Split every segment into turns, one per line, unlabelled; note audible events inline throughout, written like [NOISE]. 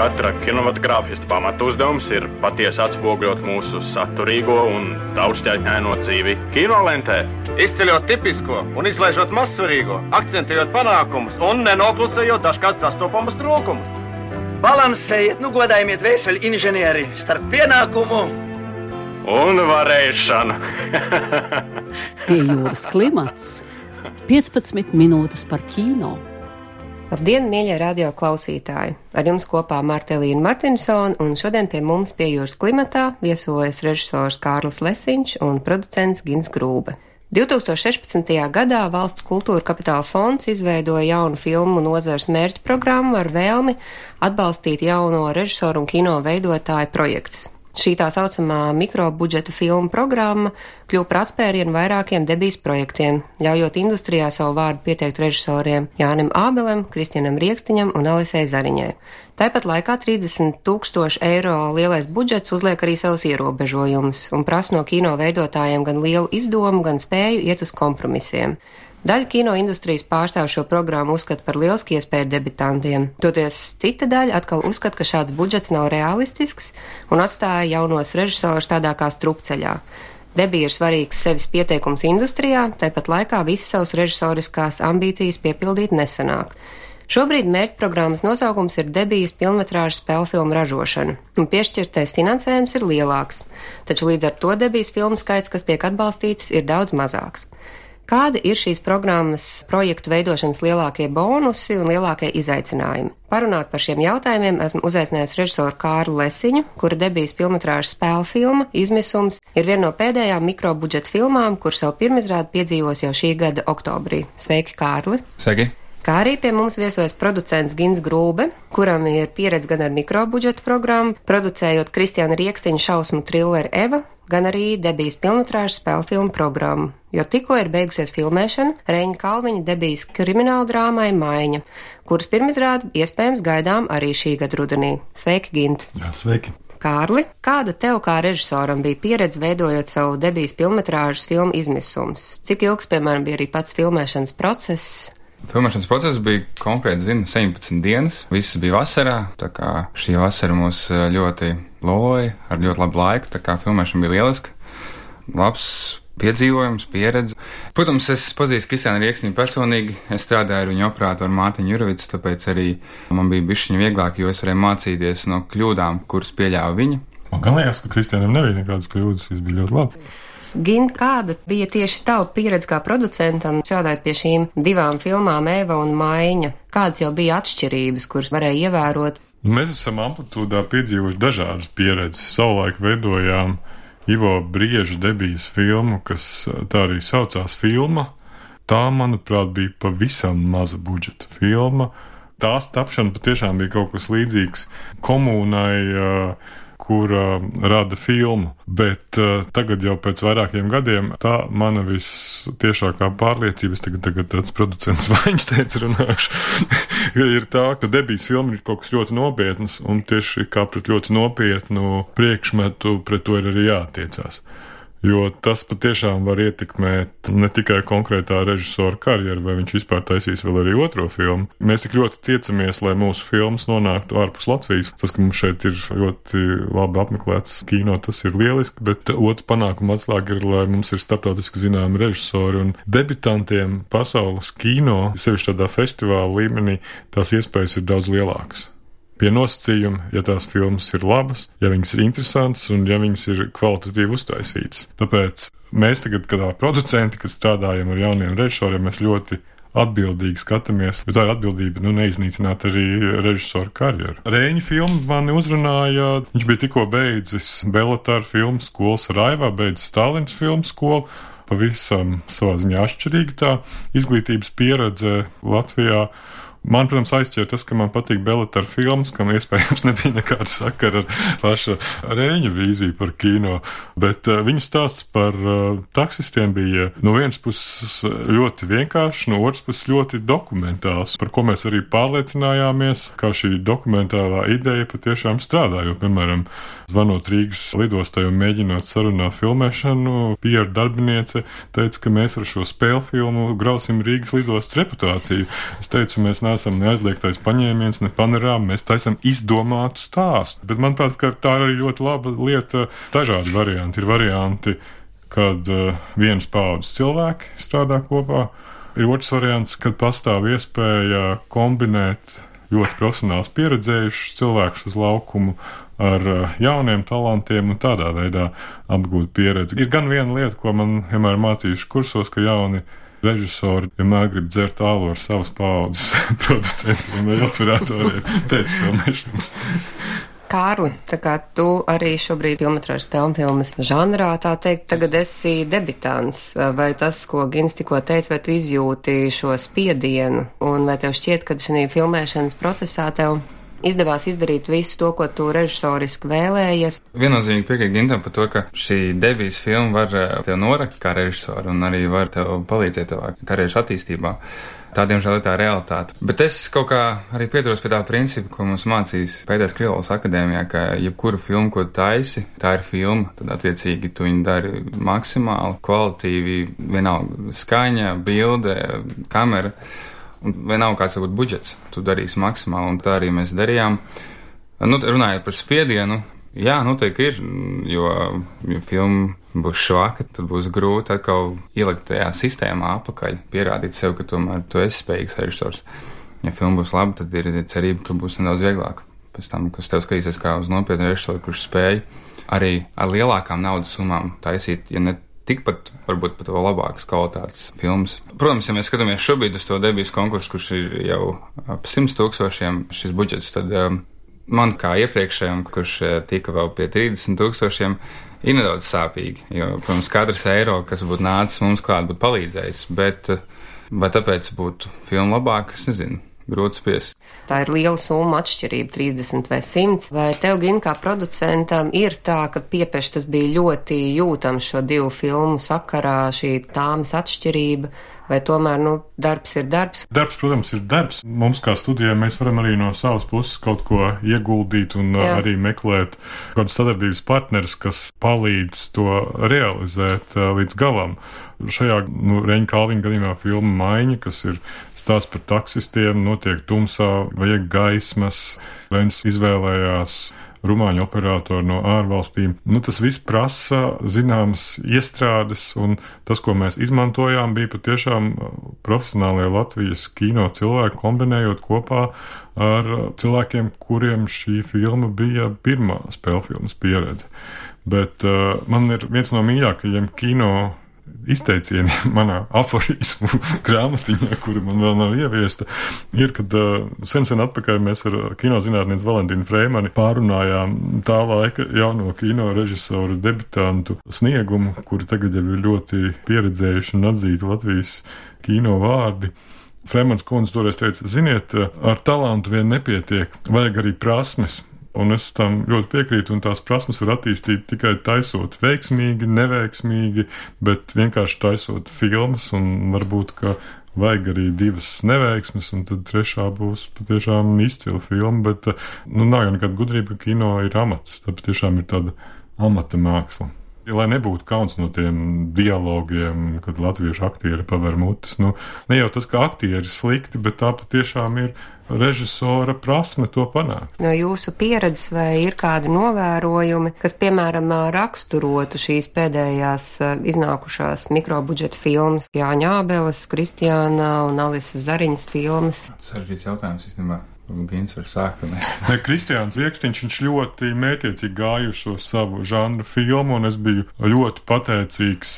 katra kinematogrāfista pamatu uzdevums ir patiesi atspoguļot mūsu saturīgo un daudzšķaitņaino dzīvi kinolentē.
Izceļot tipisko un izlaižot mazsvarīgo, akcentējot panākumus un nenoklusējot dažkārt sastopamus trūkumus.
Balansējiet, nu godājiet vēseli inženieri starp pienākumu
un varēšanu.
Pie jūras klimats 15 minūtes par kino.
Labdien, mīļie radio klausītāji! Ar jums kopā Martelīna Martinsona un šodien pie mums pie jūras klimatā viesojas režisors Kārlis Lesiņš un producents Gins Grūbe. 2016. gadā Valsts kultūra kapitāla fonds izveidoja jaunu filmu nozars mērķu programmu ar vēlmi atbalstīt jauno režisoru un kino veidotāju projektus. Šī tā saucamā mikrobudžeta filmu programma kļuva par atspērienu vairākiem debijas projektiem, ļaujot industrijā savu vārdu pieteikt režisoriem Jānim Ābelam, Kristianam Riekstiņam un Alisei Zariņai. Tāpat laikā 30 tūkstoši eiro lielais budžets uzliek arī savus ierobežojumus un prasa no kino veidotājiem gan lielu izdomu, gan spēju iet uz kompromisiem. Daļa kino industrijas pārstāv šo programmu uzskata par lielisku iespēju debitantiem. Toties cita daļa atkal uzskata, ka šāds budžets nav realistisks un atstāja jaunos režisorus tādā kā strupceļā. Debija ir svarīgs sevis pieteikums industrijā, tāpat laikā visas savas režisoriskās ambīcijas piepildīt nesanāk. Šobrīd mērķprogrammas nosaukums ir debijas filmetrāžu spēļu filmu ražošana, un piešķirtais finansējums ir lielāks, taču līdz ar to debijas filmu skaits, kas tiek atbalstītas, ir daudz mazāks. Kādi ir šīs programmas projektu veidošanas lielākie bonusi un lielākie izaicinājumi? Parunāt par šiem jautājumiem esmu uzaicinājis režisoru Kārlu Lesiņu, kura debijas filmatrāžas spēļu filma Izmisums ir viena no pēdējām mikrobudžeta filmām, kur savu pirmizrādi piedzīvos jau šī gada oktobrī. Sveiki, Kārli!
Sveiki!
Kā arī pie mums viesojas producents Gins Grūbe, kuram ir pieredze gan ar mikrobudžetu programmu, producējot Kristiāna Riekstiņa šausmu trilleru Eva, gan arī debijas filmatrāžas spēļu filmu programmu, jo tikko ir beigusies filmēšana Reņa Kalviņa debijas krimināla drāmai Maiņa, kuras pirmizrādi iespējams gaidām arī šī gada rudenī. Sveiki, Gint!
Jā, sveiki!
Kārli, kāda tev kā režisoram bija pieredze veidojot savu debijas filmatrāžas filmu izmisums? Cik ilgs, piemēram, bija arī pats filmēšanas process?
Filmēšanas process bija konkrēti, zinu, 17 dienas. Viss bija vasarā, tā kā šī vasara mūs eh, ļoti loja ar ļoti labu laiku, tā kā filmēšana bija lieliska. Labs piedzīvojums, pieredze. Protams, es pazīstu Kristiānu Rieksniņu personīgi. Es strādāju ar viņu operatoru Mārtiņu Juravicu, tāpēc arī man bija bišķiņa vieglāk, jo es varēju mācīties no kļūdām, kuras pieļāva viņa.
Man liekas, ka Kristiānam nebija nekādas kļūdas, tas bija ļoti labi.
Gin, kāda bija tieši tava pieredze kā producentam, strādājot pie šīm divām filmām, Eva un Maiņa? Kādas jau bija atšķirības, kuras varēja ievērot?
Mēs esam amplitūdā piedzīvojuši dažādas pieredzes. Savulaik veidojām Ivo Brieža debijas filmu, kas tā arī saucās filma. Tā, manuprāt, bija pavisam maza budžeta filma. Tās tapšana patiešām bija kaut kas līdzīgs komunai. Uh, kur uh, rada filmu. Bet tagad, jau pēc vairākiem gadiem, tā mana vistiešākā pārliecība, es tagad, tagad tāds producents [LAUGHS] vaņš teica, runāšu, [LAUGHS] ir tā, ka debijas filma ir kaut kas ļoti nopietns, un tieši kā pret ļoti nopietnu priekšmetu, pret to ir arī jātiecās jo tas patiešām var ietekmēt ne tikai konkrētā režisora karjeru, vai viņš vispār taisīs vēl arī otro filmu. Mēs tik ļoti tiecamies, lai mūsu filmas nonāktu ārpus Latvijas. Tas, ka mums šeit ir ļoti labi apmeklēts kino, tas ir lieliski, bet otrs panākuma atslēga ir, lai mums ir starptautiski zināmi režisori un debitantiem pasaules kino, sevišķi tādā festivāla līmenī, tās iespējas ir daudz lielākas pie nosacījuma, ja tās filmas ir labas, ja viņas ir interesantas un ja viņas ir kvalitatīvi uztaisītas. Tāpēc mēs tagad, kad producenti, kad strādājam ar jauniem režisoriem, mēs ļoti atbildīgi skatāmies, jo tā ir atbildība nu, neiznīcināt arī režisoru karjeru. Rēņa filma mani uzrunāja, viņš bija tikko beidzis Bellatāra filmu skolas Raivā, beidzis Stalins filmu skolu. Pavisam savā ziņā atšķirīga tā izglītības pieredze Latvijā. Man, protams, aizķēra tas, ka man patīk Bellatar filmas, kam iespējams [LAUGHS] nebija nekāda sakara ar paša Rēņa vīziju par kino, bet uh, viņa stāsts par uh, taksistiem bija no vienas puses ļoti vienkāršs, no otras puses ļoti dokumentāls, par ko mēs arī pārliecinājāmies, kā šī dokumentālā ideja patiešām strādā, jo, piemēram, zvanot Rīgas lidostai un mēģinot sarunāt filmēšanu, PR darbiniece teica, ka mēs ar šo spēļu filmu grausim Rīgas lidostas reputāciju. Es teicu, mēs neesam neaizliegtais paņēmiens, ne panorāma. Mēs taisam izdomātu stāstu. Bet manuprāt, ka tā ir arī ļoti laba lieta. Dažādi varianti. Ir varianti, kad uh, vienas paudzes cilvēki strādā kopā. Ir otrs variants, kad pastāv iespēja kombinēt ļoti profesionāls pieredzējušus cilvēkus uz laukumu ar eh, jauniem talantiem un tādā veidā apgūt pieredzi. Ir gan viena lieta, ko man vienmēr mācījuši kursos, ka jauni režisori vienmēr grib dzert ālu ar savas paudzes [LAUGHS] producentiem vai operatoriem [LAUGHS] pēc filmēšanas.
Kārli, tā kā tu arī šobrīd filmatrāžas telmfilmas žanrā, tā teikt, tagad esi debitants, vai tas, ko Gins tikko teica, vai tu izjūti šo spiedienu, un vai tev šķiet, ka šī filmēšanas procesā tev izdevās izdarīt visu to, ko tu režisoriski vēlējies.
Viennozīmīgi piekrīt Gintam par to, ka šī debijas filma var eh, tev norakt kā režisoru un arī var tev palīdzēt tavā karjeras attīstībā. Tā, diemžēl, ir tā realitāte. Bet es kaut kā arī pieturos pie tā principa, ko mums mācīs Pēters Krilovs akadēmijā, ka jebkuru filmu, ko taisi, tā ir filma. Tad, attiecīgi, tu viņu dari maksimāli, kvalitīvi, vienalga skaņa, bilde, kamera. Un vienalga, kāds būtu budžets, tu darīsi maksimāli, un tā arī mēs darījām. Nu, runājot par spiedienu, jā, noteikti ir, jo, ja filma būs švaka, tad būs grūti atkal ielikt tajā sistēmā apakaļ, pierādīt sev, ka tomēr tu esi spējīgs režisors. Ja filma būs laba, tad ir cerība, ka būs nedaudz vieglāk. Pēc tam, kas tev skatīsies kā uz nopietnu režisoru, kurš spēj arī ar lielākām naudas summām taisīt, ja ne tikpat, varbūt pat vēl labākas kvalitātes filmas. Protams, ja mēs skatāmies šobrīd uz to debijas konkursu, kurš ir jau ap 100 tūkstošiem šis budžets, tad um, man kā iepriekšējam, kurš uh, tika vēl pie 30 tūkstošiem, ir nedaudz sāpīgi. Jo, protams, katrs eiro, kas būtu nācis mums klāt, būtu palīdzējis. Bet uh, vai tāpēc būtu filma labāka, es nezinu grūti spriest.
Tā ir liela summa atšķirība, 30 vai 100. Vai tev, Gin, kā producentam, ir tā, ka piepešs tas bija ļoti jūtams šo divu filmu sakarā, šī tāmas atšķirība? Vai tomēr nu, darbs ir darbs?
Darbs, protams, ir darbs. Mums, kā studijā, mēs varam arī no savas puses kaut ko ieguldīt un Jā. arī meklēt kādus sadarbības partnerus, kas palīdz to realizēt uh, līdz galam. Šajā nu, Reņģa Kalniņa gadījumā filma Maiņa, kas ir stāsts par taksistiem, notiek tumsā, vajag gaismas. Reņģis izvēlējās rumāņu operātori no ārvalstīm. Nu, tas viss prasa zināmas iestrādes, un tas, ko mēs izmantojām, bija patiešām profesionālie Latvijas kino cilvēki, kombinējot kopā ar cilvēkiem, kuriem šī filma bija pirmā spēlfilmas pieredze. Bet uh, man ir viens no mīļākajiem kino izteicieni [LAUGHS] manā aforismu [LAUGHS] grāmatiņā, kura man vēl nav ieviesta, ir, kad uh, sen sen atpakaļ mēs ar kinozinātnieci Valentīnu Freimani pārunājām tā laika jauno kino režisoru debitantu sniegumu, kuri tagad jau ir ļoti pieredzējuši un atzīti Latvijas kino vārdi. Fremans kundze toreiz teica, ziniet, ar talantu vien nepietiek, vajag arī prasmes. Un es tam ļoti piekrītu, un tās prasmes var attīstīt tikai taisot veiksmīgi, neveiksmīgi, bet vienkārši taisot filmas, un varbūt, ka vajag arī divas neveiksmes, un tad trešā būs patiešām izcila filma, bet nu, nav jau nekāda gudrība, ka kino ir amats, tā patiešām ir tāda amata māksla. Ja, lai nebūtu kauns no tiem dialogiem, kad latviešu aktieri paver mutes, nu, ne jau tas, ka aktieri ir slikti, bet tā patiešām ir režisora prasme to panākt.
No jūsu pieredzes vai ir kādi novērojumi, kas, piemēram, raksturotu šīs pēdējās iznākušās mikrobudžeta filmas Jāņa Ābeles, Kristiāna un Alises Zariņas filmas?
Saržģīts jautājums, īstenībā. Gins var sākt. [LAUGHS]
Kristiāns Rieksniņš, viņš ļoti mētiecīgi gāja uz šo savu žanru filmu, un es biju ļoti pateicīgs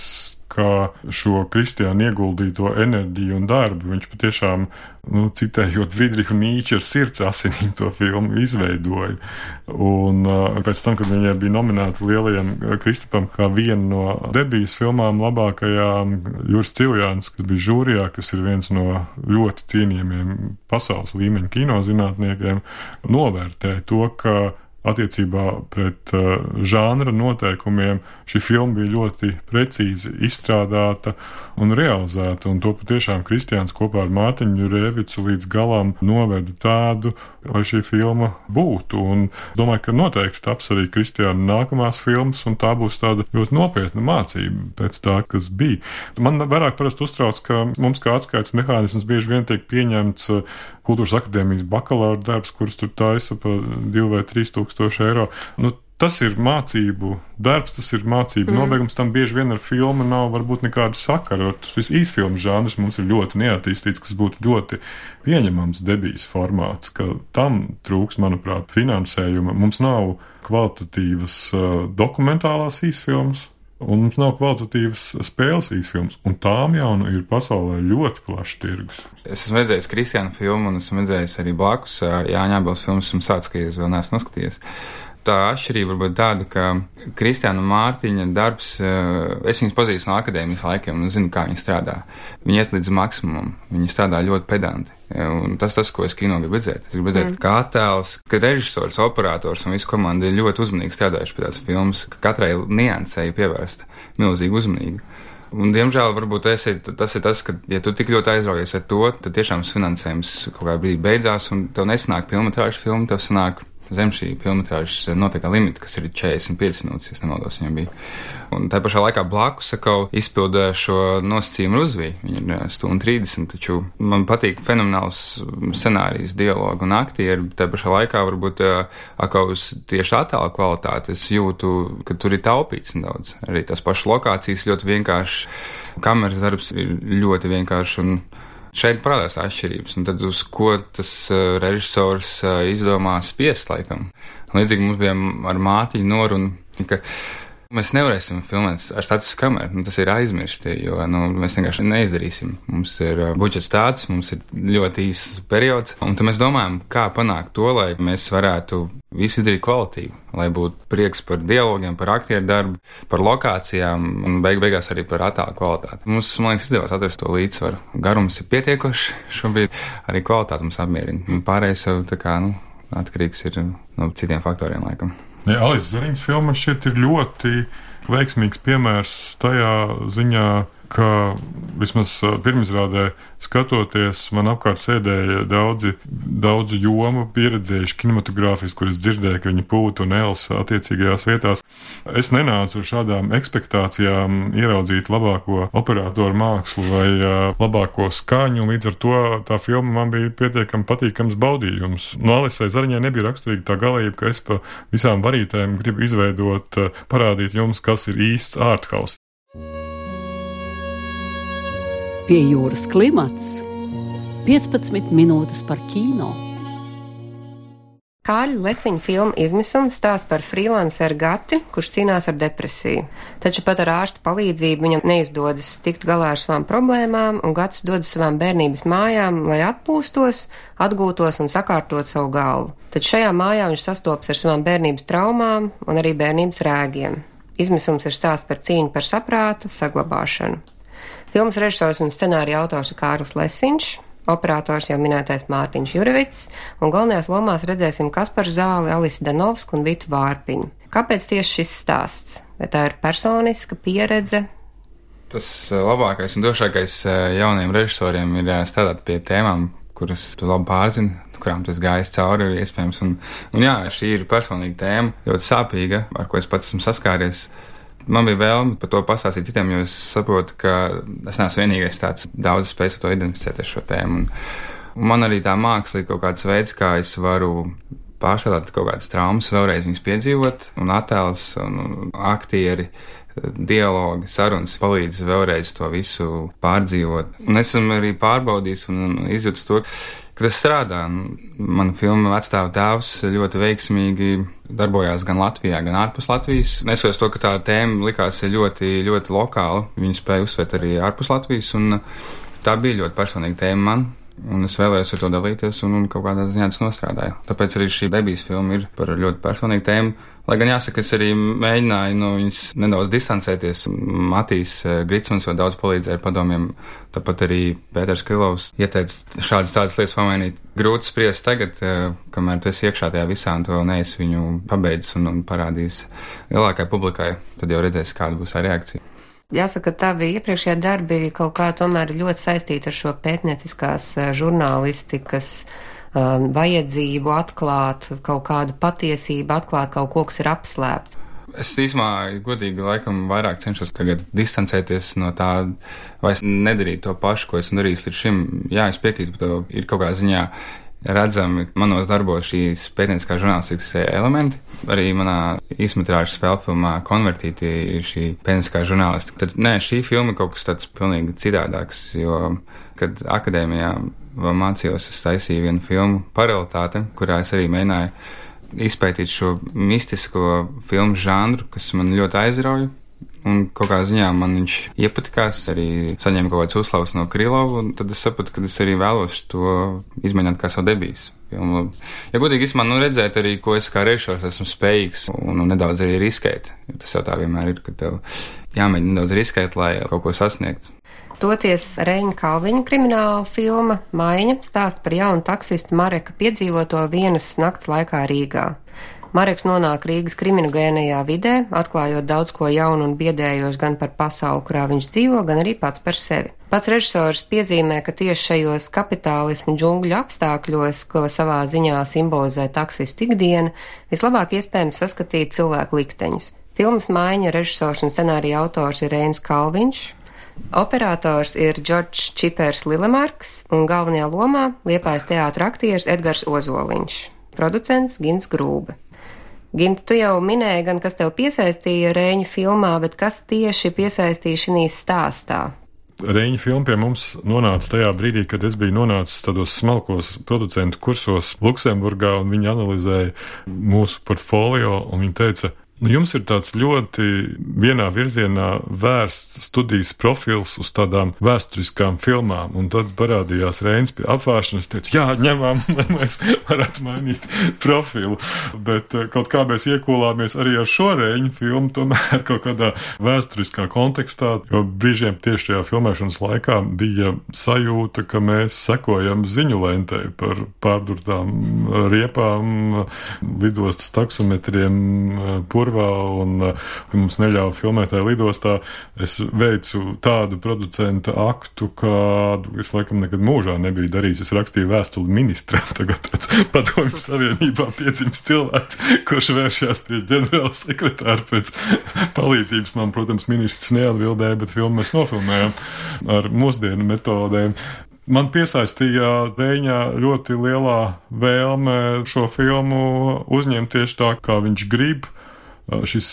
ka šo kristiānu ieguldīto enerģiju un darbu viņš patiešām, nu, citējot Vidriku Nīču, ar sirds asinīm to filmu izveidoja. Un uh, pēc tam, kad viņai bija nominēta lielajam Kristapam kā viena no debijas filmām labākajām, Juris Ciljāns, kas bija žūrijā, kas ir viens no ļoti cienījamiem pasaules līmeņa kinozinātniekiem, novērtēja to, ka attiecībā pret uh, žanra noteikumiem šī filma bija ļoti precīzi izstrādāta un realizēta. Un to patiešām Kristiāns kopā ar Mārtiņu Rēvicu līdz galam noveda tādu, lai šī filma būtu. Un domāju, ka noteikti taps arī Kristiāna nākamās filmas, un tā būs tāda ļoti nopietna mācība pēc tā, kas bija. Man vairāk parasti uztrauc, ka mums kā atskaites mehānisms bieži vien tiek pieņemts kultūras akadēmijas bakalaura darbs, kurus tur taisa pa 2 vai 3 tūkstoši eiro. Nu, Tas ir mācību darbs, tas ir mācību mm. nobeigums. Tam bieži vien ar filmu nav varbūt nekāda sakara. Šis īsfilmu žanrs mums ir ļoti neattīstīts, kas būtu ļoti pieņemams debijas formāts, ka tam trūks, manuprāt, finansējuma. Mums nav kvalitatīvas uh, dokumentālās īsfilmas, Un mums nav kvalitatīvas spēles īsfilmas, un tām jau nu ir pasaulē ļoti plašs tirgus.
Es esmu redzējis Kristiāna filmu, un esmu redzējis arī blakus Jāņa Abels filmas, un sācis, ka es vēl neesmu noskatījies tā atšķirība varbūt tāda, ka Kristiāna Mārtiņa darbs, eh, es viņus pazīstu no akadēmijas laikiem un zinu, kā viņi strādā. Viņi iet līdz maksimumam, viņi strādā ļoti pedanti. Un tas, tas, ko es kino gribu redzēt, es gribu redzēt, mm. kā attēls, ka režisors, operators un visa komanda ir ļoti uzmanīgi strādājuši pie tās filmas, ka katrai niansei pievērsta milzīgu uzmanību. Un, diemžēl, varbūt esi, tas ir tas, ka, ja tu tik ļoti aizraujies ar to, tad tiešām finansējums kaut kādā brīdī beidzās, un tev nesanāk filmas filma, tev sanāk zem šī filmas noteiktā limita, kas ir 45 minūtes, ja nemaldos. Un tā pašā laikā blakus sakau izpildē šo nosacījumu Ruzvī. Viņa ir stunda 30, taču man patīk fenomenāls scenārijs, dialogu un aktieri. Tā pašā laikā varbūt akaus tieši attēla kvalitāte. Es jūtu, ka tur ir taupīts nedaudz. Arī tās pašas lokācijas ļoti vienkārši. Kameras darbs ir ļoti vienkāršs Šeit parādās atšķirības, un tad uz ko tas uh, režisors uh, izdomā spiest, laikam. Līdzīgi mums bija ar Mātiņu norunu, ka Mēs nevarēsim filmēt ar statistiku kameru. Nu, tas ir aizmirsti, jo nu, mēs vienkārši neizdarīsim. Mums ir uh, budžets tāds, mums ir ļoti īsts periods, un mēs domājam, kā panākt to, lai mēs varētu visu izdarīt kvalitīvi, lai būtu prieks par dialogiem, par aktieru darbu, par lokācijām un beig beigās arī par attēlu kvalitāti. Mums, man liekas, izdevās atrast to līdzsvaru. Garums ir pietiekošs, šobrīd arī kvalitāte mums apmierina. Pārējais jau tā kā nu, atkarīgs ir no citiem faktoriem laikam.
Ja, Alis Zariņas filma šķiet ir ļoti veiksmīgs piemērs tajā ziņā, ka vismaz pirmizrādē skatoties, man apkārt sēdēja daudzi, daudzi jomu pieredzējuši kinematogrāfijas, kuras dzirdēju, ka viņi pūta un els attiecīgajās vietās. Es nenācu ar šādām ekspektācijām ieraudzīt labāko operatoru mākslu vai labāko skaņu, un līdz ar to tā filma man bija pietiekami patīkams baudījums. No Alisai Zariņai nebija raksturīga tā galība, ka es pa visām varītēm gribu izveidot, parādīt jums, kas ir īsts ārthaus.
Pie jūras klimats 15 minūtes par kino.
Kāļa Lesiņa filma Izmisums stāsta par freelanceru Gati, kurš cīnās ar depresiju. Taču pat ar ārsta palīdzību viņam neizdodas tikt galā ar savām problēmām, un Gats dodas savām bērnības mājām, lai atpūstos, atgūtos un sakārtot savu galvu. Taču šajā mājā viņš sastopas ar savām bērnības traumām un arī bērnības rēgiem. Izmisums ir stāsts par cīņu par saprātu, saglabāšanu. Filmas režisors un scenārija autors ir Kārlis Lesiņš, operators jau minētais Mārtiņš Jurevits, un galvenajās lomās redzēsim Kasparu Zāli, Alisi Danovsku un Vitu Vārpiņu. Kāpēc tieši šis stāsts? Vai tā ir personiska pieredze?
Tas eh, labākais un drošākais eh, jauniem režisoriem ir eh, strādāt pie tēmām, kuras tu labi pārzini, kurām tas gājis cauri, ir iespējams. Un, un jā, šī ir personīga tēma, ļoti sāpīga, ar ko es pats esmu saskāries. Man bija vēlme par to pastāstīt citiem, jo es saprotu, ka es neesmu vienīgais tāds daudz spējis to identificēt ar šo tēmu. Un, un man arī tā māksla ir kaut kāds veids, kā es varu pārstrādāt kaut kādas traumas, vēlreiz viņas piedzīvot, un attēls un aktieri. Dialogi, sarunas palīdz vēlreiz to visu pārdzīvot. Un esmu arī pārbaudījis un, izjūtis to, ka tas strādā. Mana filma Vecstāva tēvs ļoti veiksmīgi darbojās gan Latvijā, gan ārpus Latvijas. Neskatoties to, ka tā tēma likās ļoti, ļoti lokāla, viņi spēja uzsvērt arī ārpus Latvijas. Tā bija ļoti personīga tēma man. Un es vēlējos ar to dalīties, un, un kaut kādā ziņā tas nostrādāja. Tāpēc arī šī debijas filma ir par ļoti personīgu tēmu. Lai gan jāsaka, es arī mēģināju no viņas nedaudz distancēties. Matīs eh, Gritsmans vēl daudz palīdzēja ar padomiem. Tāpat arī Pēters Krilovs ieteica šādas tādas lietas pamainīt. Grūti spriest tagad, eh, kamēr tu esi iekšā tajā visā un vēl neesi viņu pabeidzis un, un parādījis lielākai publikai, tad jau redzēsi, kāda būs reakcija.
Jāsaka, tavi iepriekšējie darbi kaut kā tomēr ļoti saistīti ar šo pētnieciskās eh, žurnālistikas um, vajadzību atklāt kaut kādu patiesību, atklāt kaut ko, kas ir apslēpts.
Es īstenībā, godīgi, laikam vairāk cenšos tagad distancēties no tā, vai es nedarītu to pašu, ko esmu darījis līdz šim. Jā, es piekrītu, ka ir kaut kādā ziņā redzami manos darbos šīs pētnieciskā žurnālistikas elementi. Arī manā īsmetrāžas spēļu filmā konvertīti ir šī pētnieciskā žurnālistika. Tad nē, šī filma kaut kas tāds pilnīgi citādāks, jo, kad akadēmijā mācījos, es taisīju vienu filmu paralitāte, kurā es arī mēģināju izpētīt šo mistisko filmu žanru, kas man ļoti aizrauja. Un kaut kā ziņā man viņš iepatikās, arī saņēma kaut kādas uzslavas no Krīlova, un tad es sapratu, ka es arī vēlos to izmēģināt kā savu debijas. Filmu. Ja godīgi, es man nu, redzēt arī, ko es kā režisors esmu spējīgs un, un nedaudz arī riskēt. Jo tas jau tā vienmēr ir, ka tev jāmēģina nedaudz riskēt, lai kaut ko sasniegtu.
Toties Reņa Kalviņa krimināla filma Maiņa stāsta par jaunu taksistu Mareka piedzīvoto vienas nakts laikā Rīgā. Mareks nonāk Rīgas kriminogēnajā vidē, atklājot daudz ko jaunu un biedējošu gan par pasauli, kurā viņš dzīvo, gan arī pats par sevi. Pats režisors piezīmē, ka tieši šajos kapitālismu džungļu apstākļos, ko savā ziņā simbolizē taksistu ikdiena, vislabāk iespējams saskatīt cilvēku likteņus. Filmas maiņa režisors un scenārija autors ir Reinis Kalviņš, Operators ir Džordžs Čipers Lilemarks un galvenajā lomā liepājas teātra aktieris Edgars Ozoliņš, producents Gins Grūbe. Ginta, tu jau minēji, gan kas tev piesaistīja Rēņu filmā, bet kas tieši piesaistīja šī stāstā?
Reņģa filma pie mums nonāca tajā brīdī, kad es biju nonācis tādos smalkos producentu kursos Luksemburgā, un viņi analizēja mūsu portfolio, un viņi teica, jums ir tāds ļoti vienā virzienā vērsts studijas profils uz tādām vēsturiskām filmām, un tad parādījās Reins pie apvēršanas, teica, jā, ņemam, [LAUGHS] lai mēs varētu mainīt profilu, bet eh, kaut kā mēs iekolāmies arī ar šo Reņu filmu, tomēr [LAUGHS] kaut kādā vēsturiskā kontekstā, jo brīžiem tieši šajā filmēšanas laikā bija sajūta, ka mēs sekojam ziņu lentei par pārdurtām riepām, lidostas taksometriem, Purvā un uh, mums neļāva filmēt tajā lidostā, es veicu tādu producentu aktu, kādu es laikam nekad mūžā nebiju darījis. Es rakstīju vēstuli ministram, [LAUGHS] tagad tāds padomju savienībā piedzimis cilvēks, kurš vēršās pie ģenerāla sekretāra pēc [LAUGHS] palīdzības. Man, protams, ministrs neatbildēja, bet filmu mēs nofilmējām ar mūsdienu metodēm. Man piesaistīja Reņģa ļoti lielā vēlme šo filmu uzņemt tieši tā, kā viņš grib šis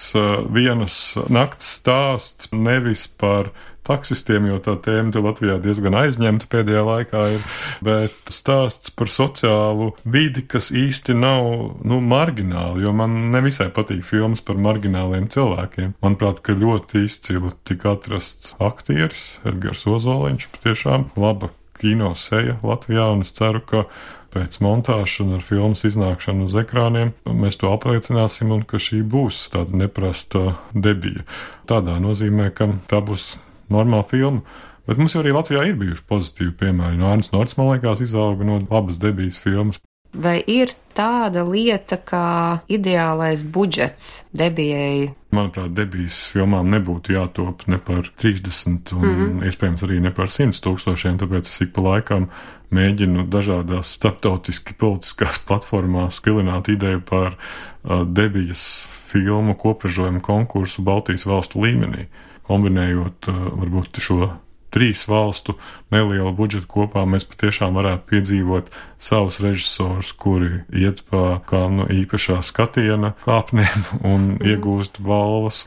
vienas nakts stāsts nevis par taksistiem, jo tā tēma te Latvijā diezgan aizņemta pēdējā laikā ir, bet stāsts par sociālu vidi, kas īsti nav, nu, margināli, jo man nevisai patīk filmas par margināliem cilvēkiem. Manuprāt, ka ļoti izcili tika atrasts aktieris Edgars Ozoliņš, patiešām laba kino seja Latvijā, un es ceru, ka pēc montāžas un ar filmas iznākšanu uz ekrāniem, mēs to apliecināsim un ka šī būs tāda neprasta debija. Tādā nozīmē, ka tā būs normāla filma. Bet mums jau arī Latvijā ir bijuši pozitīvi piemēri. No Ernsts Norts, man liekas, izauga no labas debijas filmas.
Vai ir tāda lieta kā ideālais budžets debijai?
Manuprāt, debijas filmām nebūtu jātop ne par 30 un mm -hmm. iespējams arī ne par 100 tūkstošiem, tāpēc es ik pa laikam mēģinu dažādās starptautiski politiskās [LAUGHS] platformās pilināt ideju par uh, debijas filmu kopražojumu konkursu Baltijas valstu līmenī, kombinējot uh, varbūt šo trīs valstu nelielu budžetu kopā, mēs patiešām varētu piedzīvot savus režisorus, kuri iet pa kā nu, īpašā skatiena kāpnēm un iegūst balvas.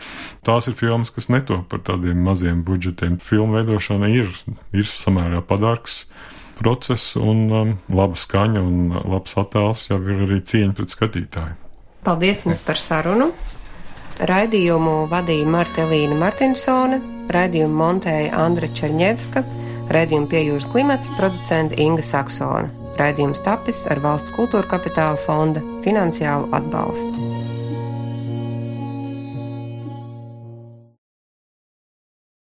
Tās ir filmas, kas netop par tādiem maziem budžetiem. Filmu veidošana ir, ir samērā padarks process, un um, laba skaņa un labs attēls jau ir arī cieņa pret skatītāju.
Paldies jums par sarunu! Raidījumu vadīja Marta Elīna Martinsone, raidījumu montēja Andra Černievska, raidījumu pie jūras klimats producenta Inga Saksona. Raidījums tapis ar valsts kultūra kapitāla fonda finansiālu atbalstu.